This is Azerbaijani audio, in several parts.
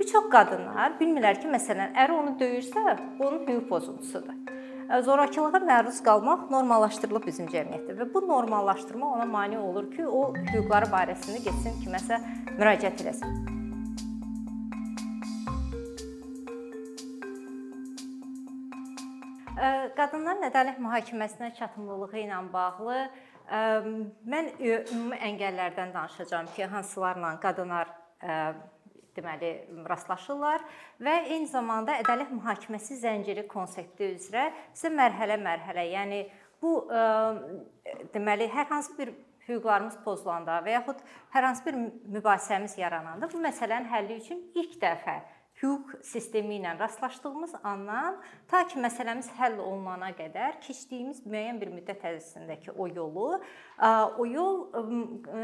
Bir çox qadınlar bilmirlər ki, məsələn, əri onu döyürsə, bu onun hüquq pozuntusudur. Zorakılığa məruz qalmaq normallaşdırılıb bizim cəmiyyətdə və bu normallaşdırma ona mane olur ki, o hüquqları barəsində getsin kiməsə müraciət eləsin. Qadınların ədalət mühakiməsinə çatımlılığı ilə bağlı mən ümumi əngəllərdən danışacağam ki, hansılarla qadınlar deməli rastlaşırlar və eyni zamanda ədalət mühakiməsi zənciri konsepti üzrə sizə mərhələ-mərhələ, yəni bu deməli hər hansı bir hüquqlarımız pozulanda və yaxud hər hansı bir mübahisəmiz yarananda bu məsələnin həlli üçün ilk dəfə hüquq sistemi ilə rastlaşdığımız andan ta ki məsələmiz həll olunana qədər keçdiyimiz müəyyən bir müddət ərzindəki o yolu, o yol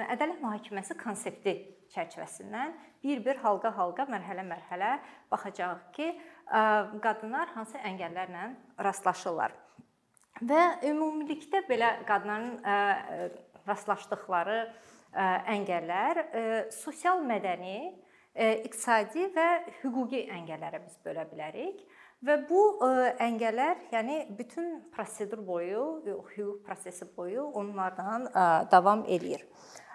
ədalət mühakiməsi konsepti çərçivəsindən bir-bir halqa-halqa, mərhələ-mərhələ baxacağıq ki, qadınlar hansı əngəllərlə rastlaşırlar. Və ümumilikdə belə qadınların rastlaşdıkları əngəllər sosial, mədəni, iqtisadi və hüquqi əngəllərə biz bölə bilərik. Və bu əngəllər, yəni bütün prosedur boyu, hüquq prosesi boyu onlardan davam eləyir.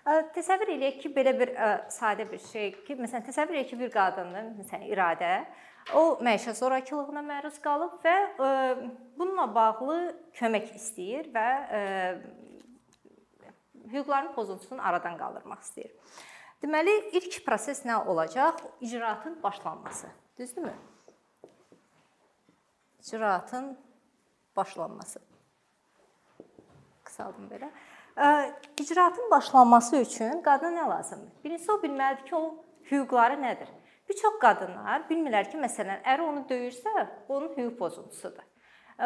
Təsəvvür eləyək ki, belə bir sadə bir şey ki, məsələn, təsəvvür eləyək ki, bir qadının, məsələn, iradə, o məişət zorakılığına məruz qalıb və bununla bağlı kömək istəyir və hüquqların pozuntusunu aradan qaldırmaq istəyir. Deməli, ilk proses nə olacaq? İcraatın başlanması. Düzdürmü? İcraatın başlanması. Qısaldım belə. İcraatın başlanması üçün qadına nə lazımdır? Birincisi o bilməlidir ki, o hüquqları nədir? Bir çox qadınlar bilmirlər ki, məsələn, əri onu döyürsə, onun hüquq pozuntusudur.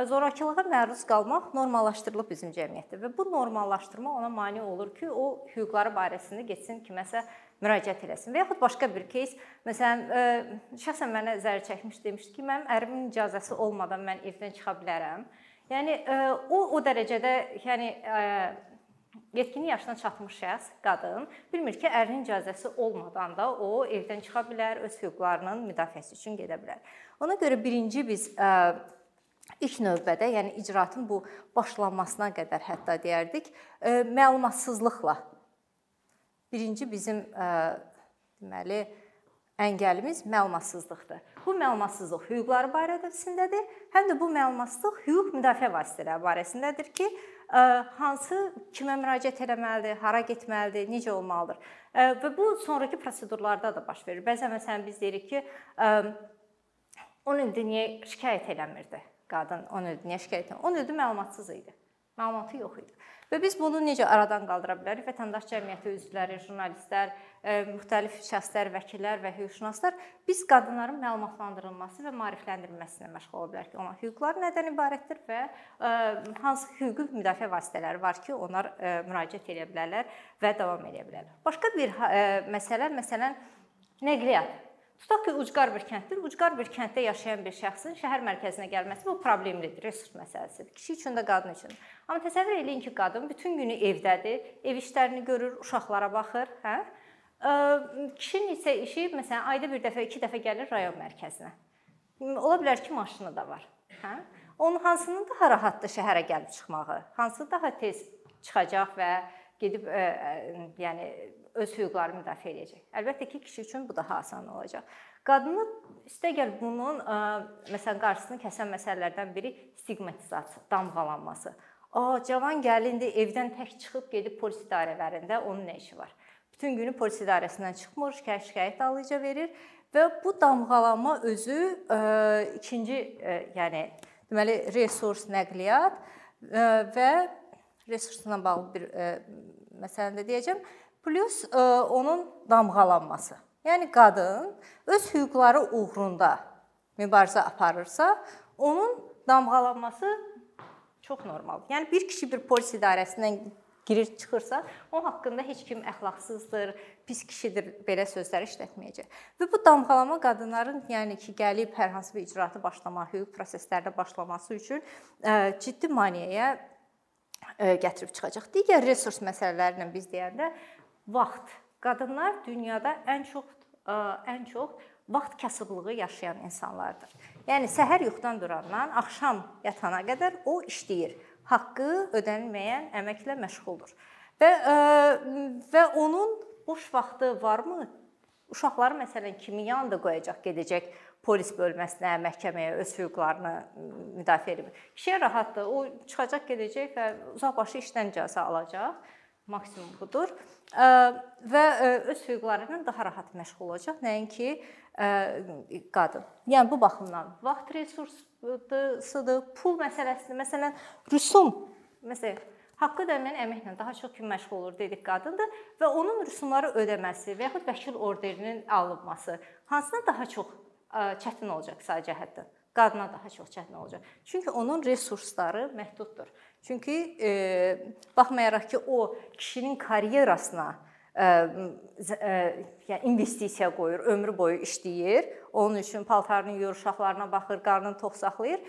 Zorakılığa məruz qalmaq normallaşdırılıb bizim cəmiyyətdə və bu normallaşdırma ona mane olur ki, o hüquqları barəsində getsin kiməsə müraciət eləsin. Və yaxud başqa bir keys, məsələn, şəxsən mənə zərər çəkmiş demişdi ki, mənim ərimin icazəsi olmadan mən evdən çıxa bilərəm. Yəni o o dərəcədə, yəni Yetkinlik yaşına çatmış şəxs, qadın bilmir ki, ərinin icazəsi olmadan da o evdən çıxa bilər, öz hüquqlarının müdafiəsi üçün gedə bilər. Ona görə birinci biz ilk növbədə, yəni icraatın bu başlanmasına qədər hətta deyərdik, məlumatsızlıqla birinci bizim deməli əngəlimiz məlumatsızlıqdır. Bu məlumatsızlıq hüquqları barəsindədir, həm də bu məlumatsızlıq hüquq müdafiə vasitələri barəsindədir ki, hansı kimə müraciət etməlidir, hara getməlidir, necə olmalıdır. Və bu sonrakı prosedurlarda da baş verir. Bəzən məsələn biz deyirik ki, onun idi niyə şikayət eləmirdi qadın, onun idi niyə şikayət etmirdi? Onun idi məlumatsız idi. Məlumatı yox idi. Və biz bunu necə aradan qaldıra bilərik? Vətəndaş cəmiyyəti üzvləri, jurnalistlər, e, müxtəlif şəxslər, vəkillər və hüquqşünaslar biz qadınların məlumatlandırılması və maarifləndirilməsi ilə məşğul ola bilərik ki, onlar hüquqları nədən ibarətdir və e, hansı hüquqi müdafiə vasitələri var ki, onlar e, müraciət edə bilərlər və davam edə bilərlər. Başqa bir məsələ, məsələn, nəqliyyat Tutaq ki, ucqar bir kənddir. Ucqar bir kənddə yaşayan bir şəxsin şəhər mərkəzinə gəlməsi bu problemlidir, resurs məsələsidir. Kişi üçün də, qadın üçün. Amma təsəvvür eləyin ki, qadın bütün günü evdədir, ev işlərini görür, uşaqlara baxır, hə? Kişinin isə işi məsələn ayda bir dəfə, iki dəfə gəlir rayon mərkəzinə. Ola bilər ki, maşını da var, hə? Onun hansının daha rahatdır şəhərə gəlib çıxmağı, hansı daha tez çıxacaq və gedib ə, ə, yəni öz hüquqlarını müdafiə edəcək. Əlbəttə ki, kişi üçün bu daha asan olacaq. Qadını istəgər bunun ə, məsələn qarşısını kəsən məsələlərdən biri stigmatizasiya, damğalanması. A, cavan gəlindir, evdən tək çıxıb gedib polis idarələrində onun nə işi var? Bütün günü polis idarəsindən çıxmır, şikayət şikayət alıcı verir və bu damğalanma özü ə, ikinci ə, yəni deməli resurs nəqliyyat ə, və resursla bağlı bir ə, məsələni də deyəcəm plus e, onun damğalanması. Yəni qadın öz hüquqları uğrunda mübarizə aparırsa, onun damğalanması çox normaldır. Yəni bir kişi bir polis idarəsindən girir çıxırsa, onun haqqında heç kim əxlaqsızdır, pis kişidir belə sözlər işlətməyəcək. Və bu damğalama qadınların, yəni ki, gəlib hər hansı bir icraatı başlamaq, hüquq proseslərində başlaması üçün e, ciddi maneəyə e, gətirib çıxacaq. Digər resurs məsələlərindən biz deyəndə vaxt. Qadınlar dünyada ən çox ən çox vaxt kasıblığı yaşayan insanlardır. Yəni səhər yuxudan durandan axşam yatana qədər o işləyir. Haqqı ödənilməyən əməklə məşğuldur. Və və onun boş vaxtı varmı? Uşaqları məsələn kimi yanında qoyacaq, gedəcək polis bölməsinə, məhkəməyə öz hüquqlarını müdafiə edib. Kişiyə rahatdır. O çıxacaq, gedəcək və uzaqbaşı işdən cəza alacaq. Maksimum budur. Və öz hüquqları ilə daha rahat məşğul olacaq, nəinki qadın. Yəni bu baxımdan vaxt resursudur, pul məsələsidir. Məsələn, rüsum məsələn haqqı ödənilən əməklə daha çox kim məşğul olur dedik qadındır və onun rüsumları ödəməsi və yaxud vəkil orderinin alınması hansına daha çox çətin olacaq iqtisadi cəhətdən? Qadına daha çox çətin olacaq. Çünki onun resursları məhduddur. Çünki e, baxmayaraq ki, o kişinin karyerasına yəni investisiya qoyur, ömrü boyu işləyir. Onun üçün paltarını yuyur, uşaqlarına baxır, qarnını tox saxlayır.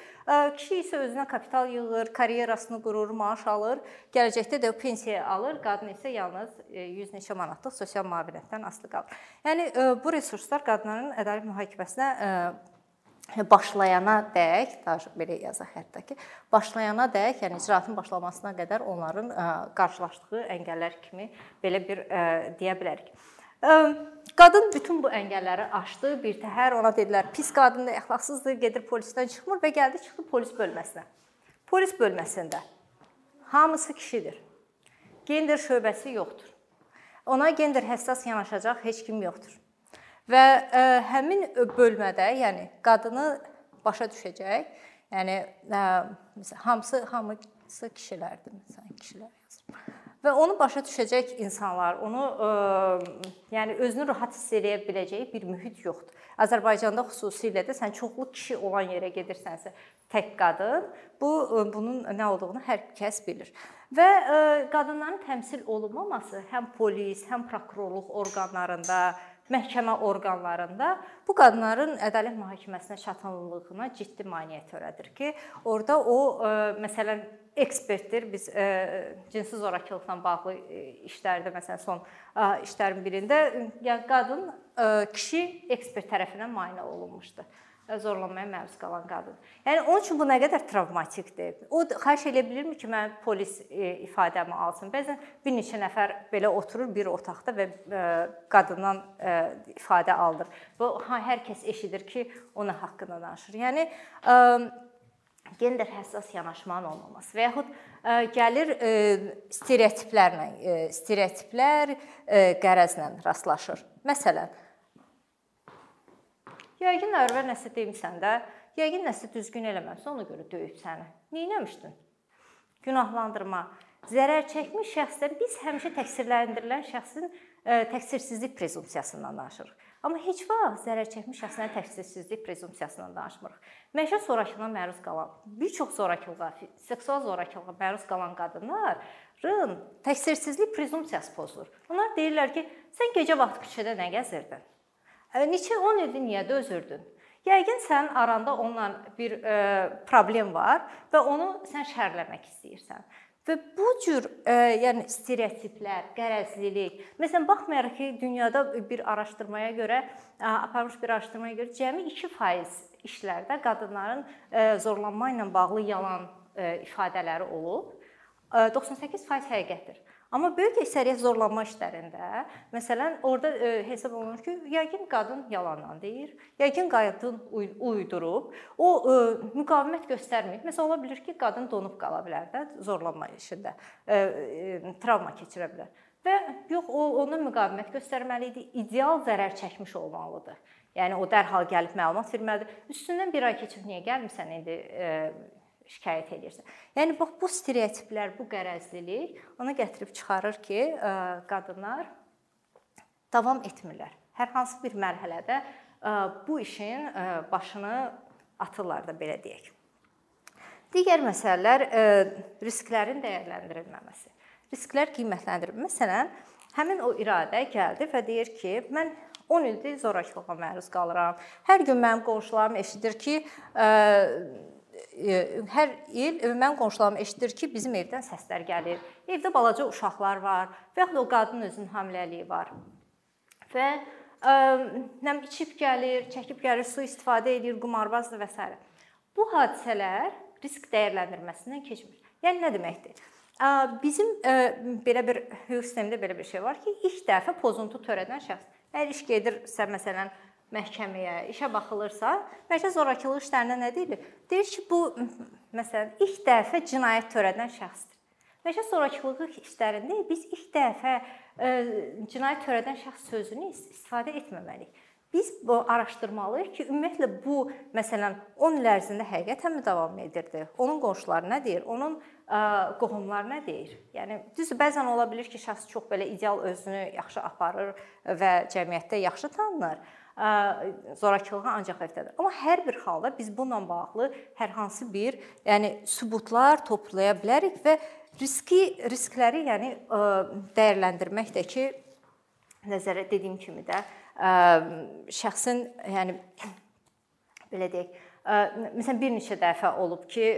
Kişi isə özünə kapital yığır, karyerasını qurur, maaş alır. Gələcəkdə də pensiya alır. Qadın isə yalnız 100 neçə manatlıq sosial müavinətdən asılı qalır. Yəni bu resurslar qadınların ədalət mühakiməsinə başlayana dək, belə yazaq hətta ki, başlayana dək, yəni icraatın başlamasına qədər onların qarşılaşdığı əngəllər kimi belə bir deyə bilərik. Qadın bütün bu əngəlləri aşdı. Bir təhər ona dedilər, pis qadındır, əxlaqsızdır, gedir polisdən çıxmır və gəldi çıxdı polis bölməsinə. Polis bölməsində hamısı kişidir. Gender şöbəsi yoxdur. Ona gender həssas yanaşacaq heç kim yoxdur. Və ə, həmin bölmədə, yəni qadını başa düşəcək. Yəni ə, hamısı hamısı kişilərdir, məsələn, kişilər. Və onu başa düşəcək insanlar, onu ə, yəni özünü rahat hiss edə biləcəyi bir mühit yoxdur. Azərbaycanda xüsusilə də sən çoxlu kişi olan yerə gedirsənsə, tək qadın, bu bunun nə olduğunu hər kəs bilir. Və ə, qadınların təmsil olunmaması həm polis, həm prokurorluq orqanlarında, məhkəmə orqanlarında bu qadınların ədalət mühakiməsinə çatanlığına ciddi maneə törədir ki, orada o e, məsələn ekspertdir. Biz e, cinsi zorakılıqla bağlı e, işlərdə məsələn son işlərin birində yəni qadın kişi ekspert tərəfindən müayinə olunmuşdu zorlanmaya məruz qalan qadın. Yəni onun üçün bu nə qədər travmatikdir. O xahiş edə bilirmi ki, mən polis e, ifadəmi alsın? Bəzən bir neçə nəfər belə oturur bir otaqda və e, qadından e, ifadə aldır. Və hər kəs eşidir ki, ona haqqında danışır. Yəni gender həssas yanaşmanın olmaması və yaxud gəlir stereotiplərlə, stereotiplər qərəzlə rastlaşır. Məsələn, Yəqin əvvəl nəsə demisən də, yəqin nəsə düzgün eləməmisən, ona görə döyüb səni. Nəyinəmişdin? Günahlandırma. Zərər çəkmiş şəxsdən biz həmişə təqsirləndirilən şəxsin e, təqsirsizlik prezumpsiyasından danışırıq. Amma heç vaxt zərər çəkmiş şəxslərin təqsirsizlik prezumpsiyasından danışmırıq. Məişət zorakılığına məruz qalan, bir çox zorakılığa, seksual zorakılığa məruz qalan qadınların təqsirsizlik prezumpsiyası pozulur. Onlar deyirlər ki, sən gecə vaxtı küçədə nə gəzirdin? Neçə 10 ildir niyə dözürdün? Yəqin sənin aranda onunla bir e, problem var və onu sən şərləmək istəyirsən. Və bu cür e, yəni stereotiplər, qərəzlilik. Məsələn, baxmayaraq ki, dünyada bir araşdırmaya görə, aparılmış bir araşdırmaya görə cəmi 2% işlərdə qadınların e, zorlanma ilə bağlı yalan e, ifadələri olub. 98% həqiqətdir. Amma böyük əksəriyyət zorlanma işlərində, məsələn, orada e, hesab olunur ki, yəqin qadın yalandan deyir, yəqin qadın uydurub, o e, müqavimət göstərmir. Məsələn, ola bilər ki, qadın donub qala bilər də zorlanma işində, e, travma keçirə bilər. Və yox, o ona müqavimət göstərməli idi, ideal zərər çəkmiş olmalıdır. Yəni o dərhal gəlib məlumat verməlidir. Üstündən bir ay keçib niyə gəlmisən indi şikayət edirsən. Yəni bax bu stereotiplər, bu qərəzlilik ona gətirib çıxarır ki, qadınlar davam etmirlər. Hər hansı bir mərhələdə bu işin başını atırlar da belə deyək. Digər məsələlər risklərin dəyərləndirilməməsi. Risklər qiymətləndirilmə. Məsələn, həmin o iradə gəldi və deyir ki, mən 10 ildir zorakılığa məruz qalıram. Hər gün mənim qonşularım eşidir ki, hər il mənim qonşularım eşidir ki, bizim evdən səslər gəlir. Evdə balaca uşaqlar var və ya o qadın özünün hamiləliyi var. Və nəm içib gəlir, çəkib gəlir, su istifadə edir, qumarbazdır və s. Bu hadisələr risk dəyərləndirməsindən keçmir. Yəni nə deməkdir? Bizim belə bir hüquq sistemində belə bir şey var ki, ilk dəfə pozuntu törədən şəxs əgər iş gedirsə məsələn məhkəməyə, işə baxılırsa, bəlkə zorakılıq işlərində nə deyilir? Deyir ki, bu məsələn ilk dəfə cinayət törədən şəxsdir. Bəlkə zorakılıq işlərində biz ilk dəfə ə, cinayət törədən şəxs sözünü istifadə etməməliyik. Biz bu araşdırmalıyıq ki, ümumiyyətlə bu məsələn 10 il ərzində həqiqətənmi davam edirdi? Onun qonşuları nə deyir? Onun ə, qohumları nə deyir? Yəni düzdür, bəzən ola bilər ki, şəxs çox belə ideal özünü yaxşı aparır və cəmiyyətdə yaxşı tanınır zorakılığa ancaq evdədir. Amma hər bir halda biz bununla bağlı hər hansı bir, yəni sübutlar toplaya bilərik və riski riskləri yəni dəyərləndirmək də ki, nəzərə dediyim kimi də şəxsin yəni belə deyək, məsələn bir neçə dəfə olub ki,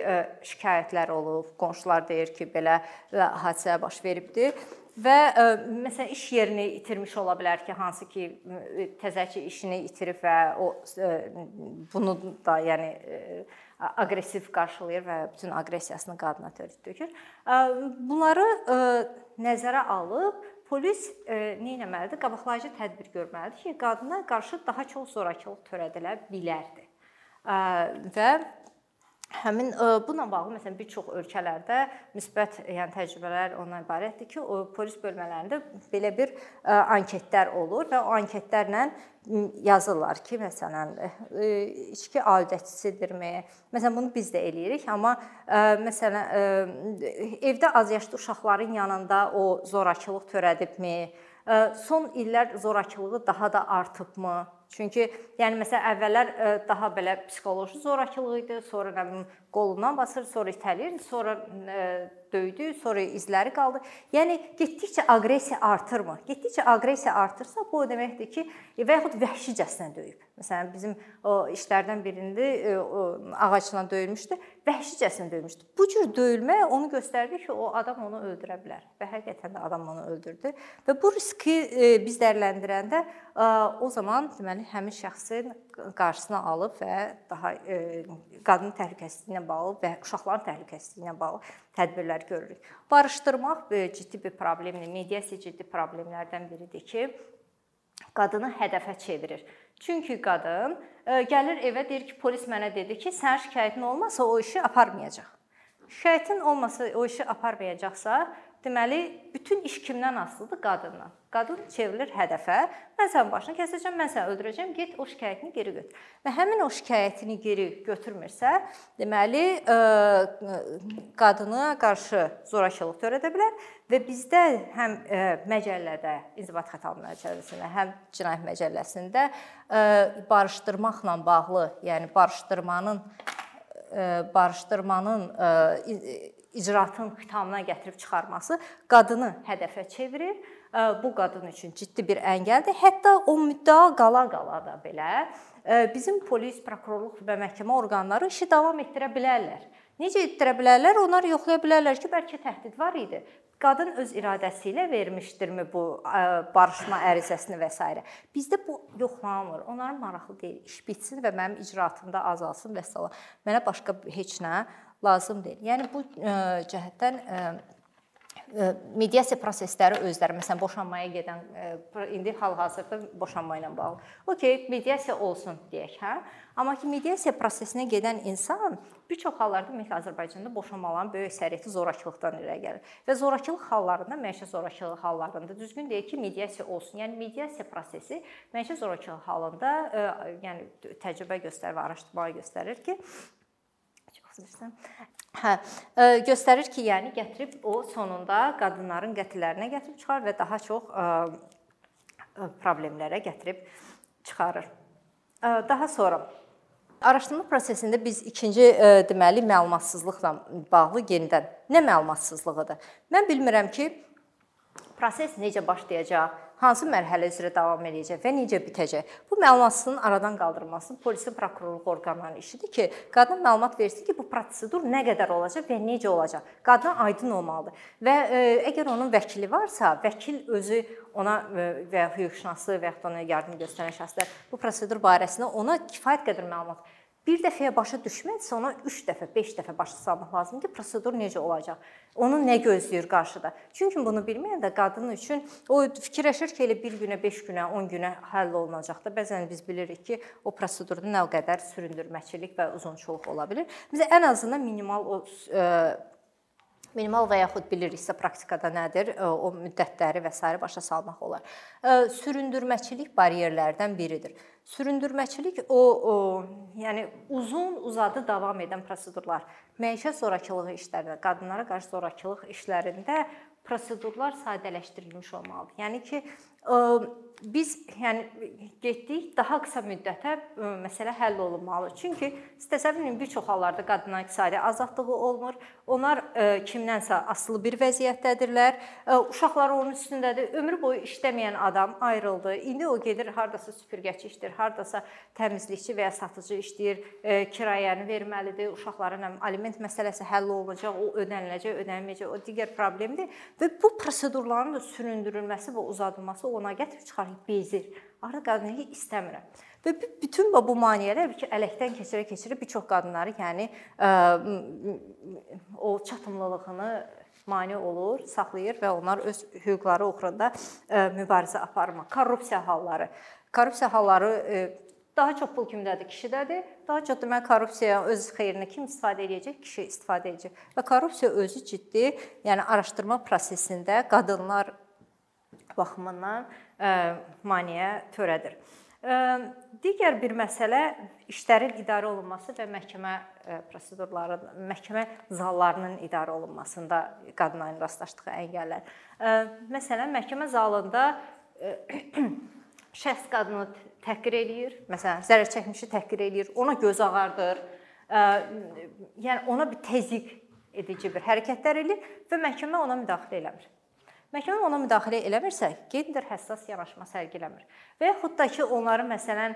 şikayətlər olub, qonşular deyir ki, belə hadisə baş veribdi və məsələn iş yerini itirmiş ola bilər ki, hansı ki təzəki işini itirib və o bunu da yəni aqressiv qarşılayır və bütün aqressiyasını qadına tökür. Bunları nəzərə alıb polis nə etməlidir? Qabaqlayıcı tədbir görməlidir ki, qadına qarşı daha çox zorakılıq törədilə bilərdi. Və Həmin bununla bağlı məsələn bir çox ölkələrdə müsbət yəni təcrübələr ondan ibarətdir ki, o polis bölmələrində belə bir anketlər olur və o anketlərlə yazırlar ki, məsələn, içki aludəçisidirmi? Məsələn, bunu biz də eləyirik, amma məsələn, evdə azyaşlı uşaqların yanında o zorakılıq törədibmi? Son illər zorakılığı daha da artıbmı? Çünki yəni məsələn əvvəllər daha belə psixoloji zorakılıq idi, sonra nə bilim qolundan basır, sonra itələyir, sonra döydü, sonra izləri qaldı. Yəni getdikcə aqressiya artırmı? Getdikcə aqressiya artırsa, bu o deməkdir ki, və yaxud vəhşicəsinə döyüb. Məsələn, bizim o işlərdən birində ağacla döyülmüşdü, vəhşicəsinə döymüşdü. Bu cür döyülmə onu göstərdi ki, o adam onu öldürə bilər və həqiqətən də adam onu öldürdü. Və bu riski biz dəyərləndirəndə o zaman deməli həmin şəxsin qarşısını alıb və daha qadın təhlükəsizliyi ilə bağlı və uşaqların təhlükəsizliyi ilə bağlı tədbirlər görürük. Barışdırmaq ciddi bir problemdir. Mediasiya ciddi problemlərdən biridir ki, qadını hədəfə çevirir. Çünki qadın gəlir evə deyir ki, polis mənə dedi ki, sənin şikayətin olmasa o işi aparmayacaq. Şikayətin olmasa o işi aparmayacaqsa, deməli bütün iş kimdən asılıdır? Qadından. Qadın çevrilir hədəfə. Mən sənin başını kəsəcəm, mən səni öldürəcəm. Get o şikayətini geri götür. Və həmin o şikayətini geri götürmürsə, deməli qadına qarşı zorakılıq törədə bilər və bizdə həm məcəllədə, İnzibat Xətalı Məcəlləsində, həm Cinayət Məcəlləsində barışdırmaqla bağlı, yəni barışdırmanın barışdırmanın icraatın xitamına gətirib çıxarması qadını hədəfə çevirir. Bu qadın üçün ciddi bir əngəldir. Hətta o müddəa qala-qala da belə bizim polis, prokurorluq və məhkəmə orqanları işi davam etdirə bilərlər. Necə etdirə bilərlər? Onlar yoxlaya bilərlər ki, bəlkə təhdid var idi. Qadın öz iradəsi ilə vermişdirmi bu barışma ərizəsini və s. Bizdə bu yoxlanılmır. Onların maraqlı deyil. İş bitsin və mənim icraatımda azalsın və s. Mənə başqa heç nə lazım deyil. Yəni bu cəhətdən mediasiya prosesləri özləri məsələn boşanmaya gedən indi hal-hazırda boşanma ilə bağlı. Okay, mediasiya olsun deyək, hə? Amma ki mediasiya prosesinə gedən insan bir çox hallarda ümumiyyətlə Azərbaycanda boşanmaların böyük əksəriyyəti zorakılıqdan irəli gəlir. Və zorakılıq hallarında, məişət zorakılıq hallarında düzgün deyək ki, mediasiya olsun. Yəni mediasiya prosesi məişət zorakılıq halında, yəni təcrübə göstərir və araşdırmalar göstərir ki, çox istəyirsən. Hə, göstərir ki, yəni gətirib o sonunda qadınların qətllərinə gətirib çıxar və daha çox problemlərə gətirib çıxarır. Daha sonra araşdırma prosesində biz ikinci deməli məlumatsızlıqla bağlı yenidən nə məlumatsızlığıdır? Mən bilmirəm ki, proses necə başlayacaq, hansı mərhələ üzrə davam eləyəcək və necə bitəcək? Bu məlumatsızlığın aradan qaldırılması polisin prokurorluq orqanlarının işidir ki, qadın məlumat versin ki, bu prosedur nə qədər olacaq və necə olacaq. Qadına aydın olmalıdır. Və e, əgər onun vəkili varsa, vəkil özü ona e, və ya hüquqşünası və ya ona yardım göstərən şəxslər bu prosedur barəsində ona kifayət qədər məlumat bir dəfəyə başa düşmədisə, ona 3 dəfə, 5 dəfə başa salmaq lazımdır ki, prosedur necə olacaq. Onu nə gözləyir qarşıda? Çünki bunu bilməyəndə qadın üçün o fikirləşir ki, elə 1 günə, 5 günə, 10 günə həll olunacaq da. Bəzən biz bilirik ki, o prosedurda nə qədər süründürməçilik və uzunçuluq ola bilər. Bizə ən azından minimal o ə, e, minimal və yaxud biliriksə praktikada nədir, e, o müddətləri və s. başa salmaq olar. E, süründürməçilik baryerlərdən biridir. Süründürməçilik o, o yəni uzun uzadı davam edən prosedurlar. Məişət zorakılığı işlərində, qadınlara qarşı zorakılıq işlərində prosedurlar sadələşdirilmiş olmalıdır. Yəni ki, biz yəni getdik daha qısa müddətə məsələ həll olunmalı. Çünki edin bir çox hallarda qadınların iqtisadi azadlığı olmur. Onlar kimdənsə asılı bir vəziyyətdədirlər. Uşaqları onun üstündədir. Ömrü boyu işləməyən adam ayrıldı. İndi o gedir hardasa süpürgəçi işləyir, hardasa təmizlikçi və ya satıcı işləyir, kirayəni verməlidir. Uşaqların aliment məsələsi həll olunacaq, o ödəniləcək, ödənilməyəcək, o digər problemdir və bu prosedurların da süründürülməsi və uzadılması ona gətirib çıxarır bezir. Artıq qadını istəmirəm. Və bütün bu maneələr ki, ələkdən keçirə-keçirə bir çox qadınları, yəni o çatımlılığını mane olur, saxlayır və onlar öz hüquqları uğrunda mübarizə aparmır. Korrupsiya halları. Korrupsiya halları daha çox pul kimdədir? Kişidədir. Daha çox demək korrupsiya öz xeyrinə kim istifadə edəcək? Kişi istifadə edəcək. Və korrupsiya özü ciddi, yəni araşdırma prosesində qadınlar baxımından maneə törədir. Digər bir məsələ işlərin idarə olunması və məhkəmə prosedurları, məhkəmə zallarının idarə olunmasında qadınların rastlaşdığı əngəllər. Məsələn, məhkəmə zalında şəxs qadını təhqir eləyir, məsələn, zərər çəkmişi təhqir eləyir, ona göz ağardır. Yəni ona bir təzyiq edici bir hərəkətlər eləyir və məhkəmə ona müdaxilə eləmir. Məhkəmə ona müdaxilə eləmirsə, gender həssas yanaşma sərgiləmir. Və yaxud da ki, onları məsələn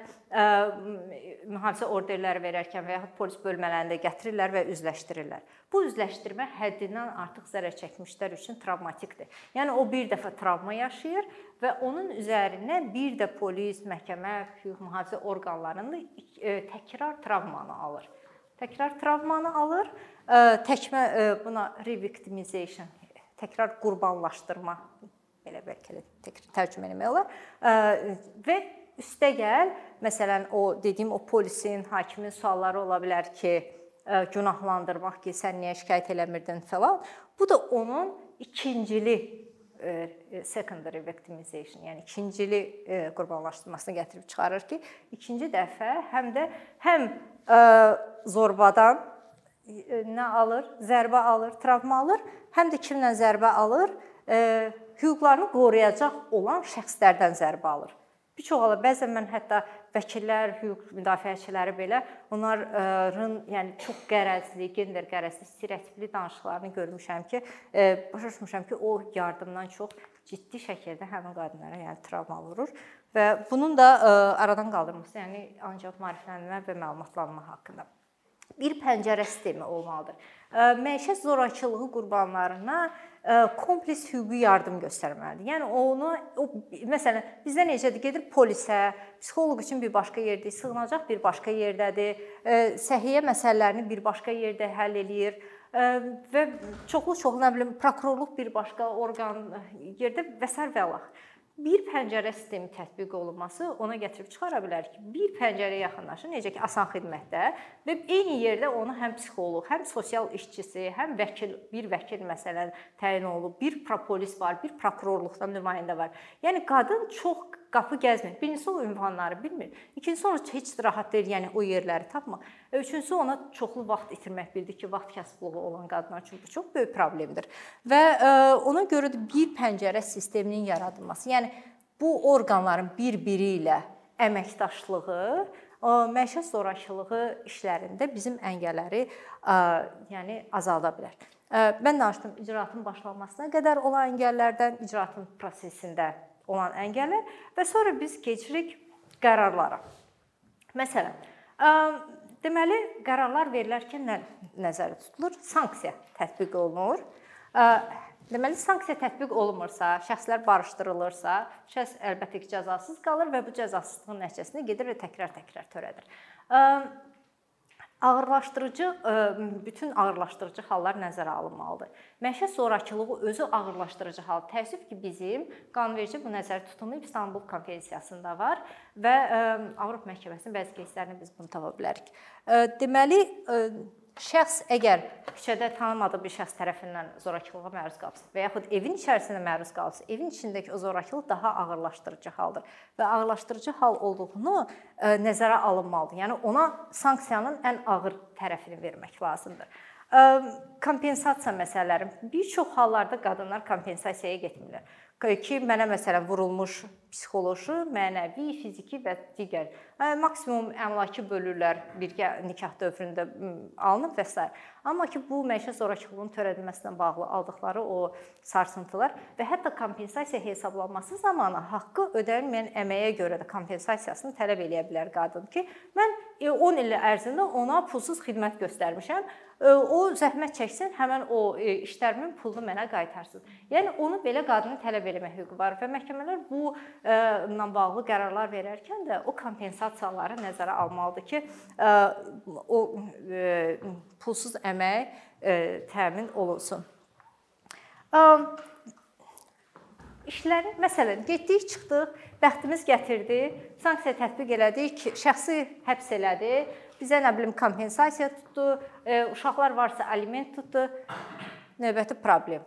mühafizə orderləri verərkən və yaxud polis bölmələrində gətirirlər və üzləşdirirlər. Bu üzləşdirmə həddindən artıq zərər çəkmişlər üçün travmatikdir. Yəni o bir dəfə travma yaşayır və onun üzərinə bir də polis, məhkəmə, hüquq mühafizə orqanlarında təkrar travmanı alır. Təkrar travmanı alır. Təkmə buna revictimization təkrar qurbanlaşdırma belə bəlkə də tərcümə etmək olar. Və üstəgəl, məsələn, o dediyim o polisin, hakimin sualları ola bilər ki, günahlandırmaq ki, sən niyə şikayət eləmirdin falan. Bu da onun ikincili secondary victimization, yəni ikincili qurbanlaşdırmasına gətirib çıxarır ki, ikinci dəfə həm də həm zorbadan nə alır? Zərbə alır, travma alır, həm də kimdən zərbə alır? E, hüquqlarını qoruyacaq olan şəxslərdən zərbə alır. Bir çox halda bəzən mən hətta vəkillər, hüquq müdafiəçiləri belə onların yəni çox qərəzli, gender qərəzli, stereotipli danışıqlarını görmüşəm ki, e, başa düşmüşəm ki, o yardımdan çox ciddi şəkildə həmin qadınlara yəni travma vurur və bunun da e, aradan qaldırılması, yəni ancaq maariflənmə və məlumatlanma haqqında bir pəncərə sistemi olmalıdır. Məişət zorakılığı qurbanlarına kompleks hüquqi yardım göstərməlidir. Yəni onu o məsələn bizdə necədir? Gedir polisə, psixoloq üçün bir başqa yerdə, sığınacaq bir başqa yerdədir. Səhiyyə məsələlərini bir başqa yerdə həll eləyir və çoxlu-çoxlu nə bilim prokurorluq bir başqa orqan yerdə və sər və alax bir pəncərə sistemi tətbiq olunması ona gətirib çıxara bilər ki, bir pəncərəyə yaxınlaşır, necə ki, asan xidmətdə və eyni yerdə onu həm psixoloq, həm sosial işçisi, həm vəkil, bir vəkil məsələn təyin olunub, bir propolis var, bir prokurorluqdan nümayəndə var. Yəni qadın çox qapı gəzmir. Birincisi o ünvanları bilmir. İkincisi onu heç rahat deyil, yəni o yerləri tapmır. Üçüncüsü ona çoxlu vaxt itirmək bildir ki, vaxt kasıblığı olan qadınlar üçün bu çox böyük problemdir. Və e, ona görə də bir pəncərə sisteminin yaradılması, yəni bu orqanların bir-biri ilə əməkdaşlığı məişət zorakılığı işlərində bizim əngəlləri yəni azalda bilər. Mən danışdım icraatın başlanmasına qədər olan əngəllərdən, icraatın prosesində olan əngəllər və sonra biz keçirik qərarlara. Məsələn, deməli qərarlar verilərkən nə nəzərdə tutulur? Sanksiya tətbiq olunur. Deməli, sanksiya tətbiq olunmursa, şəxslər barışdırılırsa, şəxs əlbəttə ki, cəzasız qalır və bu cəzasızlığın nəticəsində gedir və təkrar-təkrar törədir ağırlaşdırıcı bütün ağırlaşdırıcı hallar nəzərə alınmalıdır. Məişət zorakılığı özü ağırlaşdırıcı hal. Təəssüf ki, bizim qanunverici bu nəzərdə tutulmayıb İstanbul Konvensiyasında var və Avropa Məhkəməsinin bəzi кейslərində biz bunu tapa bilərik. Deməli, şəxs əgər küçədə tanımadığı bir şəxs tərəfindən zorakılığa məruz qalsa və yaxud evin içərisində məruz qalsa, evin içindəki o zorakılıq daha ağırlaşdırıcı haldır və ağırlaşdırıcı hal olduğunu e, nəzərə alınmalıdır. Yəni ona sanksiyanın ən ağır tərəfini vermək lazımdır. E, kompensasiya məsələləri bir çox hallarda qadınlar kompensasiyaya getmirlər ki, mənə məsələn vurulmuş psixoloji, mənəvi, fiziki və digər maksimum əmlakı bölürlər birgə nikah dövründə alınıb və s. Amma ki, bu məişət zorakılığının törədilməsinə bağlı aldıqları o sarsıntılar və hətta kompensasiya hesablanması zamanı haqqı ödənilməyən əməyə görə də kompensasiyasını tələb eləyə bilər qadın ki, mən 10 e, il ərzində ona pulsuz xidmət göstərmişəm. E, o zəhmət çəksin, həmin o e, işlərimin pulunu mənə qaytarsın. Yəni onu belə qadının tələb eləmə hüququ var və məhkəmələr bu ilə bağlı qərarlar verərkən də o kompensasiyaları nəzərə almalıdır ki, o pulsuz əmək təmin olunsun. İşləri, məsələn, getdik, çıxdıq, bəxtimiz gətirdi, sanksiya tətbiq elədik, şəxsi həbs elədi, bizə nə bilim kompensasiya tutdu, uşaqlar varsa aliment tutdu. Növbəti problem.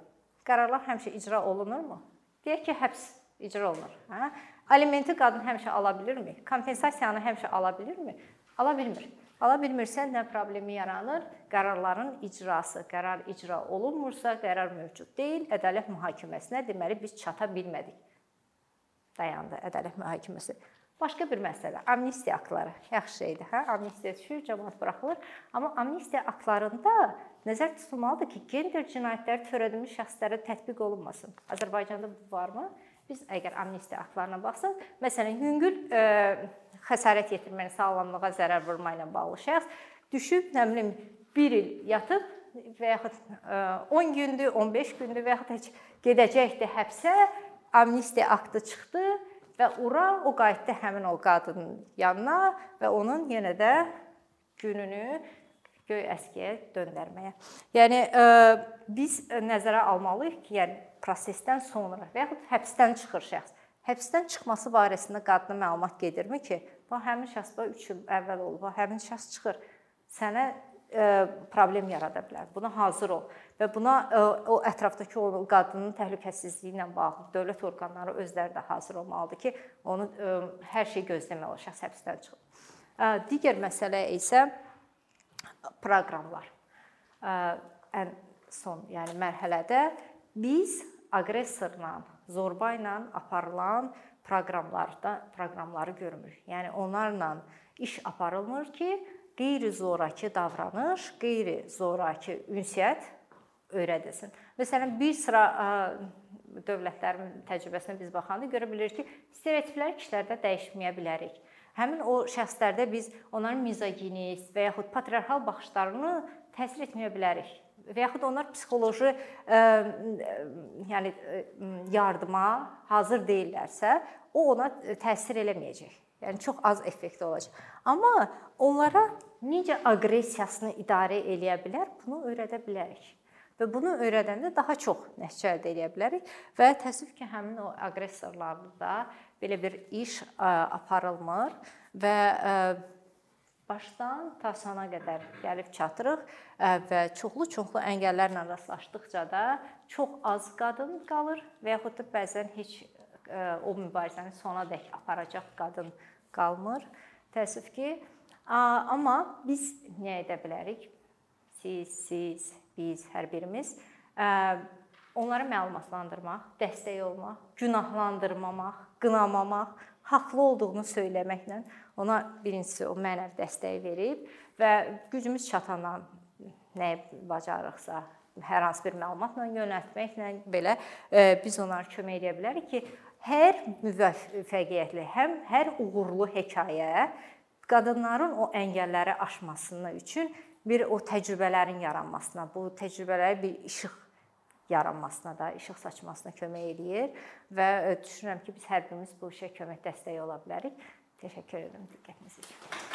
Qərarlar həmişə icra olunurmu? Deyək ki, həbs icra olunur, hə? Alimenti qadın həmişə ala bilirmi? Kompensasiyanı həmişə ala bilirmi? Ala bilmir. Ala bilmirsə nə problemi yaranır? Qərarların icrası, qərar icra olunmursa, qərar mövcud deyil, ədalət mühakiməsinə deməli biz çata bilmədik. Dayandı ədalət mühakiməsi. Başqa bir məsələ, amnistiya aktları. Yaxşı şeydir, hə? Amnistiya düşür, cəmaət buraxılır. Amma amnistiya aktlarında nəzər tutulmalıdır ki, gender cinayətləri törədilmiş şəxslərə tətbiq olunmasın. Azərbaycanda bu varmı? Biz əgər amnistiya aktlarına baxsaq, məsələn, yüngül e, xəsarət yetirməni, sağlamlığa zərər vurma ilə bağlı şəxs düşüb, nə bilim, 1 il yatıb və yaxud 10 e, gündür, 15 gündür və yaxud heç gedəcəkdi həbsə, amnistiya aktı çıxdı və ura o qayıtdı həmin o qadının yanına və onun yenə də gününü göy əskiyə döndərməyə. Yəni ə, e, biz nəzərə almalıyıq ki, yəni prosesdən sonra və yaxud həbsdən çıxır şəxs. Həbsdən çıxması barəsində qadına məlumat gedirmi ki, bax həmin şəxs bax 3 il əvvəl olub, bax həmin şəxs çıxır. Sənə e, problem yarada bilər. Buna hazır ol və buna e, o ətrafdakı o qadının təhlükəsizliyi ilə bağlı dövlət orqanları özləri də hazır olmalıdır ki, onu e, hər şey gözləmək o şəxs həbsdən çıxır. Digər məsələ isə proqramlar. Ən son, yəni mərhələdə biz aqressorla, zorba ilə aparılan proqramlarda proqramları görmürük. Yəni onlarla iş aparılmır ki, qeyri-zoraki davranış, qeyri-zoraki ünsiyyət öyrədilsin. Məsələn, bir sıra dövlətlərin təcrübəsinə biz baxanda görə bilirik ki, stereotipləri kişilərdə dəyişməyə bilərik. Həmin o şəxslərdə biz onların mizoginist və yaxud patriarxal baxışlarını təsir etməyə bilərik və yaxud onlar psixoloji ə, yəni yardıma hazır deyillərsə, o ona təsir eləməyəcək. Yəni çox az effektiv olacaq. Amma onlara necə aqressiyasını idarə eləyə bilər, bunu öyrədə bilərik. Və bunu öyrədəndə daha çox nəticə əldə edə bilərik və təəssüf ki, həmin o aqressorlarda belə bir iş aparılmır və başdan ta sona qədər gəlib çatırıq və çoxlu-çoxlu əngəllərlə rastlaşdıqca da çox az qadın qalır və yaxud da bəzən heç o mübarizəni sonadək aparacaq qadın qalmır. Təəssüf ki, amma biz nə edə bilərik? Siz, siz, biz, hər birimiz onları məlumatlandırmaq, dəstək olmaq, günahlandırmamaq, qınamamaq, haqlı olduğunu söyləməklə ona birincisi o mənəvi dəstək verib və gücümüz çatandan nəyi bacarıqsa hər hansı bir məlumatla yönəltməklə belə e, biz onlara kömək edə bilərik ki, hər müvəffəqiyyətli, həm hər uğurlu hekayə qadınların o əngəlləri aşmasını üçün bir o təcrübələrin yaranmasına, bu təcrübələrə bir işıq yaranmasına da, işıq saçmasına kömək eləyir və e, düşünürəm ki, biz hər birimiz bu işə kömək dəstək ola bilərik. Təşəkkür edirəm diqqətiniz üçün.